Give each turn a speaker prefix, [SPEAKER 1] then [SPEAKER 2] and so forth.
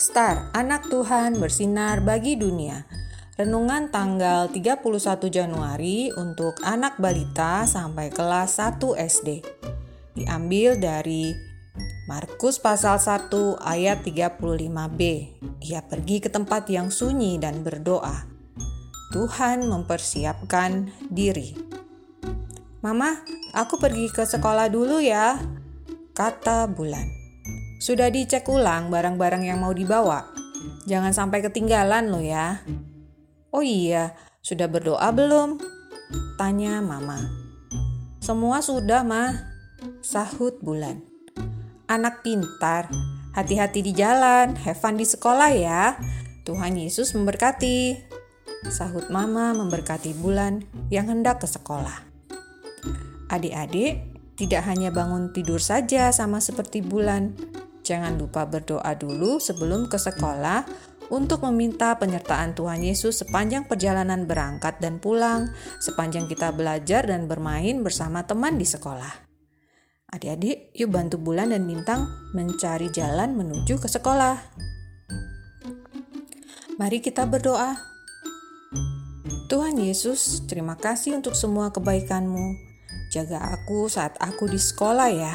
[SPEAKER 1] Pintar, anak Tuhan bersinar bagi dunia. Renungan tanggal 31 Januari untuk anak balita sampai kelas 1 SD. Diambil dari Markus pasal 1 ayat 35b. Ia pergi ke tempat yang sunyi dan berdoa. Tuhan mempersiapkan diri. Mama, aku pergi ke sekolah dulu ya, kata Bulan. Sudah dicek ulang barang-barang yang mau dibawa. Jangan sampai ketinggalan lo ya. Oh iya, sudah berdoa belum? Tanya mama. Semua sudah, mah. Sahut bulan. Anak pintar, hati-hati di jalan, have fun di sekolah ya. Tuhan Yesus memberkati. Sahut mama memberkati bulan yang hendak ke sekolah. Adik-adik, tidak hanya bangun tidur saja sama seperti bulan, Jangan lupa berdoa dulu sebelum ke sekolah untuk meminta penyertaan Tuhan Yesus sepanjang perjalanan berangkat dan pulang, sepanjang kita belajar dan bermain bersama teman di sekolah. Adik-adik, yuk bantu bulan dan bintang mencari jalan menuju ke sekolah. Mari kita berdoa. Tuhan Yesus, terima kasih untuk semua kebaikan-Mu. Jaga aku saat aku di sekolah ya.